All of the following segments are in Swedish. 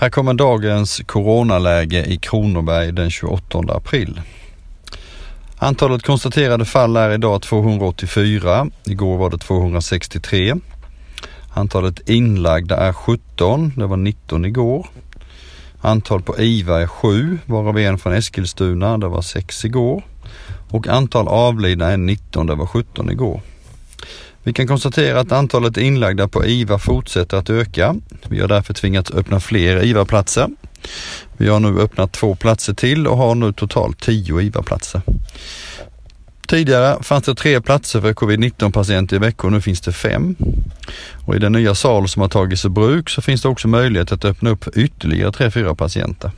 Här kommer dagens coronaläge i Kronoberg den 28 april. Antalet konstaterade fall är idag 284. Igår var det 263. Antalet inlagda är 17. Det var 19 igår. Antal på IVA är 7, varav en från Eskilstuna. Det var 6 igår. Och antal avlidna är 19. Det var 17 igår. Vi kan konstatera att antalet inlagda på IVA fortsätter att öka. Vi har därför tvingats öppna fler IVA-platser. Vi har nu öppnat två platser till och har nu totalt tio IVA-platser. Tidigare fanns det tre platser för covid-19 patienter i veckor, nu finns det fem. Och i den nya sal som har tagits i bruk så finns det också möjlighet att öppna upp ytterligare tre, fyra patienter.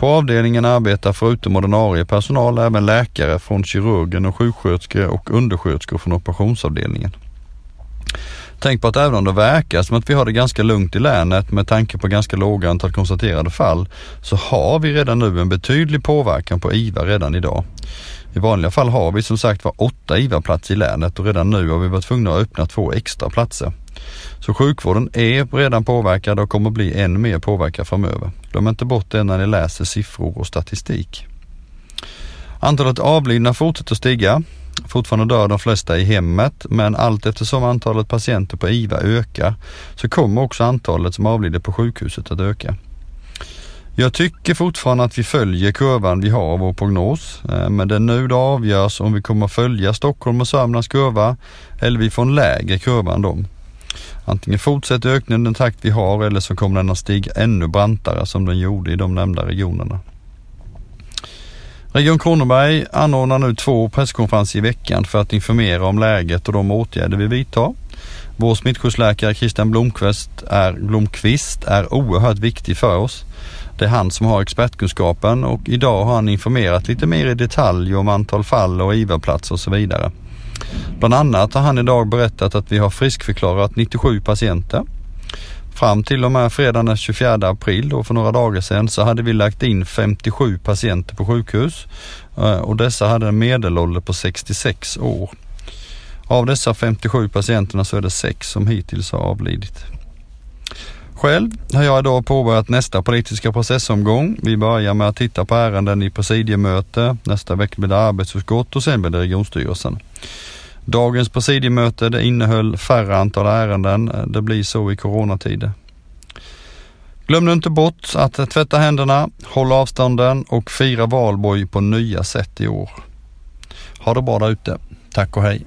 På avdelningen arbetar förutom ordinarie personal även läkare från kirurgen och sjuksköterskor och undersköterskor från operationsavdelningen. Tänk på att även om det verkar som att vi har det ganska lugnt i länet med tanke på ganska låga antal konstaterade fall så har vi redan nu en betydlig påverkan på IVA redan idag. I vanliga fall har vi som sagt var åtta IVA-platser i länet och redan nu har vi varit tvungna att öppna två extra platser. Så sjukvården är redan påverkad och kommer bli än mer påverkad framöver. Glöm inte bort det när ni läser siffror och statistik. Antalet avlidna fortsätter stiga. Fortfarande dör de flesta i hemmet men allt eftersom antalet patienter på IVA ökar så kommer också antalet som avlider på sjukhuset att öka. Jag tycker fortfarande att vi följer kurvan vi har, vår prognos. Eh, men det är nu det avgörs om vi kommer följa Stockholm och Sörmlands kurva eller vi får en lägre kurva än dem. Antingen fortsätter ökningen den takt vi har eller så kommer den att stiga ännu brantare som den gjorde i de nämnda regionerna. Region Kronoberg anordnar nu två presskonferenser i veckan för att informera om läget och de åtgärder vi vidtar. Vår smittskyddsläkare Christian Blomqvist är, Blomqvist är oerhört viktig för oss. Det är han som har expertkunskapen och idag har han informerat lite mer i detalj om antal fall och IVA-platser och så vidare. Bland annat har han idag berättat att vi har friskförklarat 97 patienter. Fram till och med fredagen den 24 april då för några dagar sedan så hade vi lagt in 57 patienter på sjukhus eh, och dessa hade en medelålder på 66 år. Av dessa 57 patienterna så är det sex som hittills har avlidit. Själv har jag idag påbörjat nästa politiska processomgång. Vi börjar med att titta på ärenden i presidiemöte. Nästa vecka blir det arbetsutskott och sen blir det regionstyrelsen. Dagens presidiemöte det innehöll färre antal ärenden. Det blir så i coronatider. Glöm nu inte bort att tvätta händerna, hålla avstånden och fira valborg på nya sätt i år. Ha det bra där ute. Tack och hej!